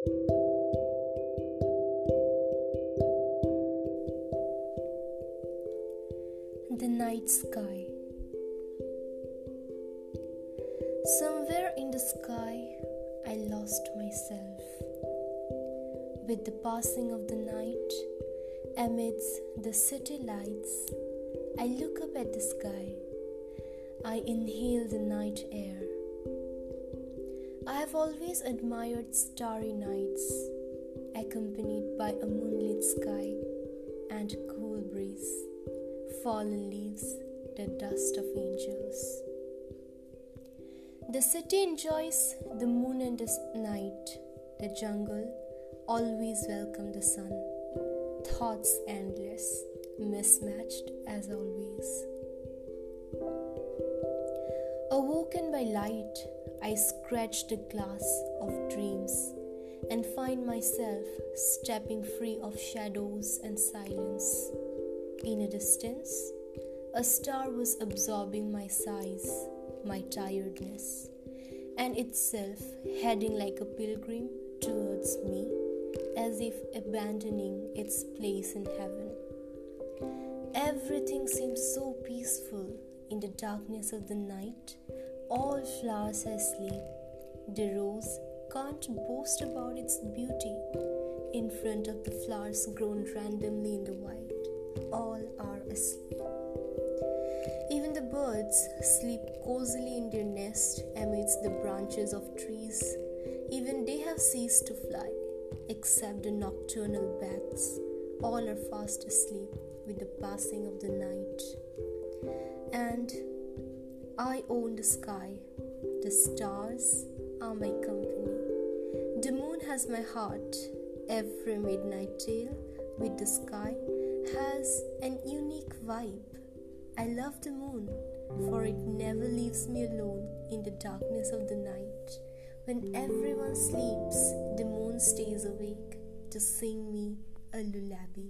The night sky. Somewhere in the sky, I lost myself. With the passing of the night, amidst the city lights, I look up at the sky. I inhale the night air. I have always admired starry nights, accompanied by a moonlit sky and cool breeze, fallen leaves, the dust of angels. The city enjoys the moon and the night. The jungle always welcome the sun. Thoughts endless, mismatched as always. Awoken by light, I scratch the glass of dreams and find myself stepping free of shadows and silence. In a distance, a star was absorbing my sighs, my tiredness, and itself heading like a pilgrim towards me, as if abandoning its place in heaven. Everything seemed so peaceful in the darkness of the night. All flowers are asleep. The rose can't boast about its beauty in front of the flowers grown randomly in the wild. All are asleep. Even the birds sleep cozily in their nest amidst the branches of trees. Even they have ceased to fly, except the nocturnal bats. All are fast asleep with the passing of the night. And I own the sky. The stars are my company. The moon has my heart. Every midnight tale with the sky has an unique vibe. I love the moon, for it never leaves me alone in the darkness of the night. When everyone sleeps, the moon stays awake to sing me a lullaby.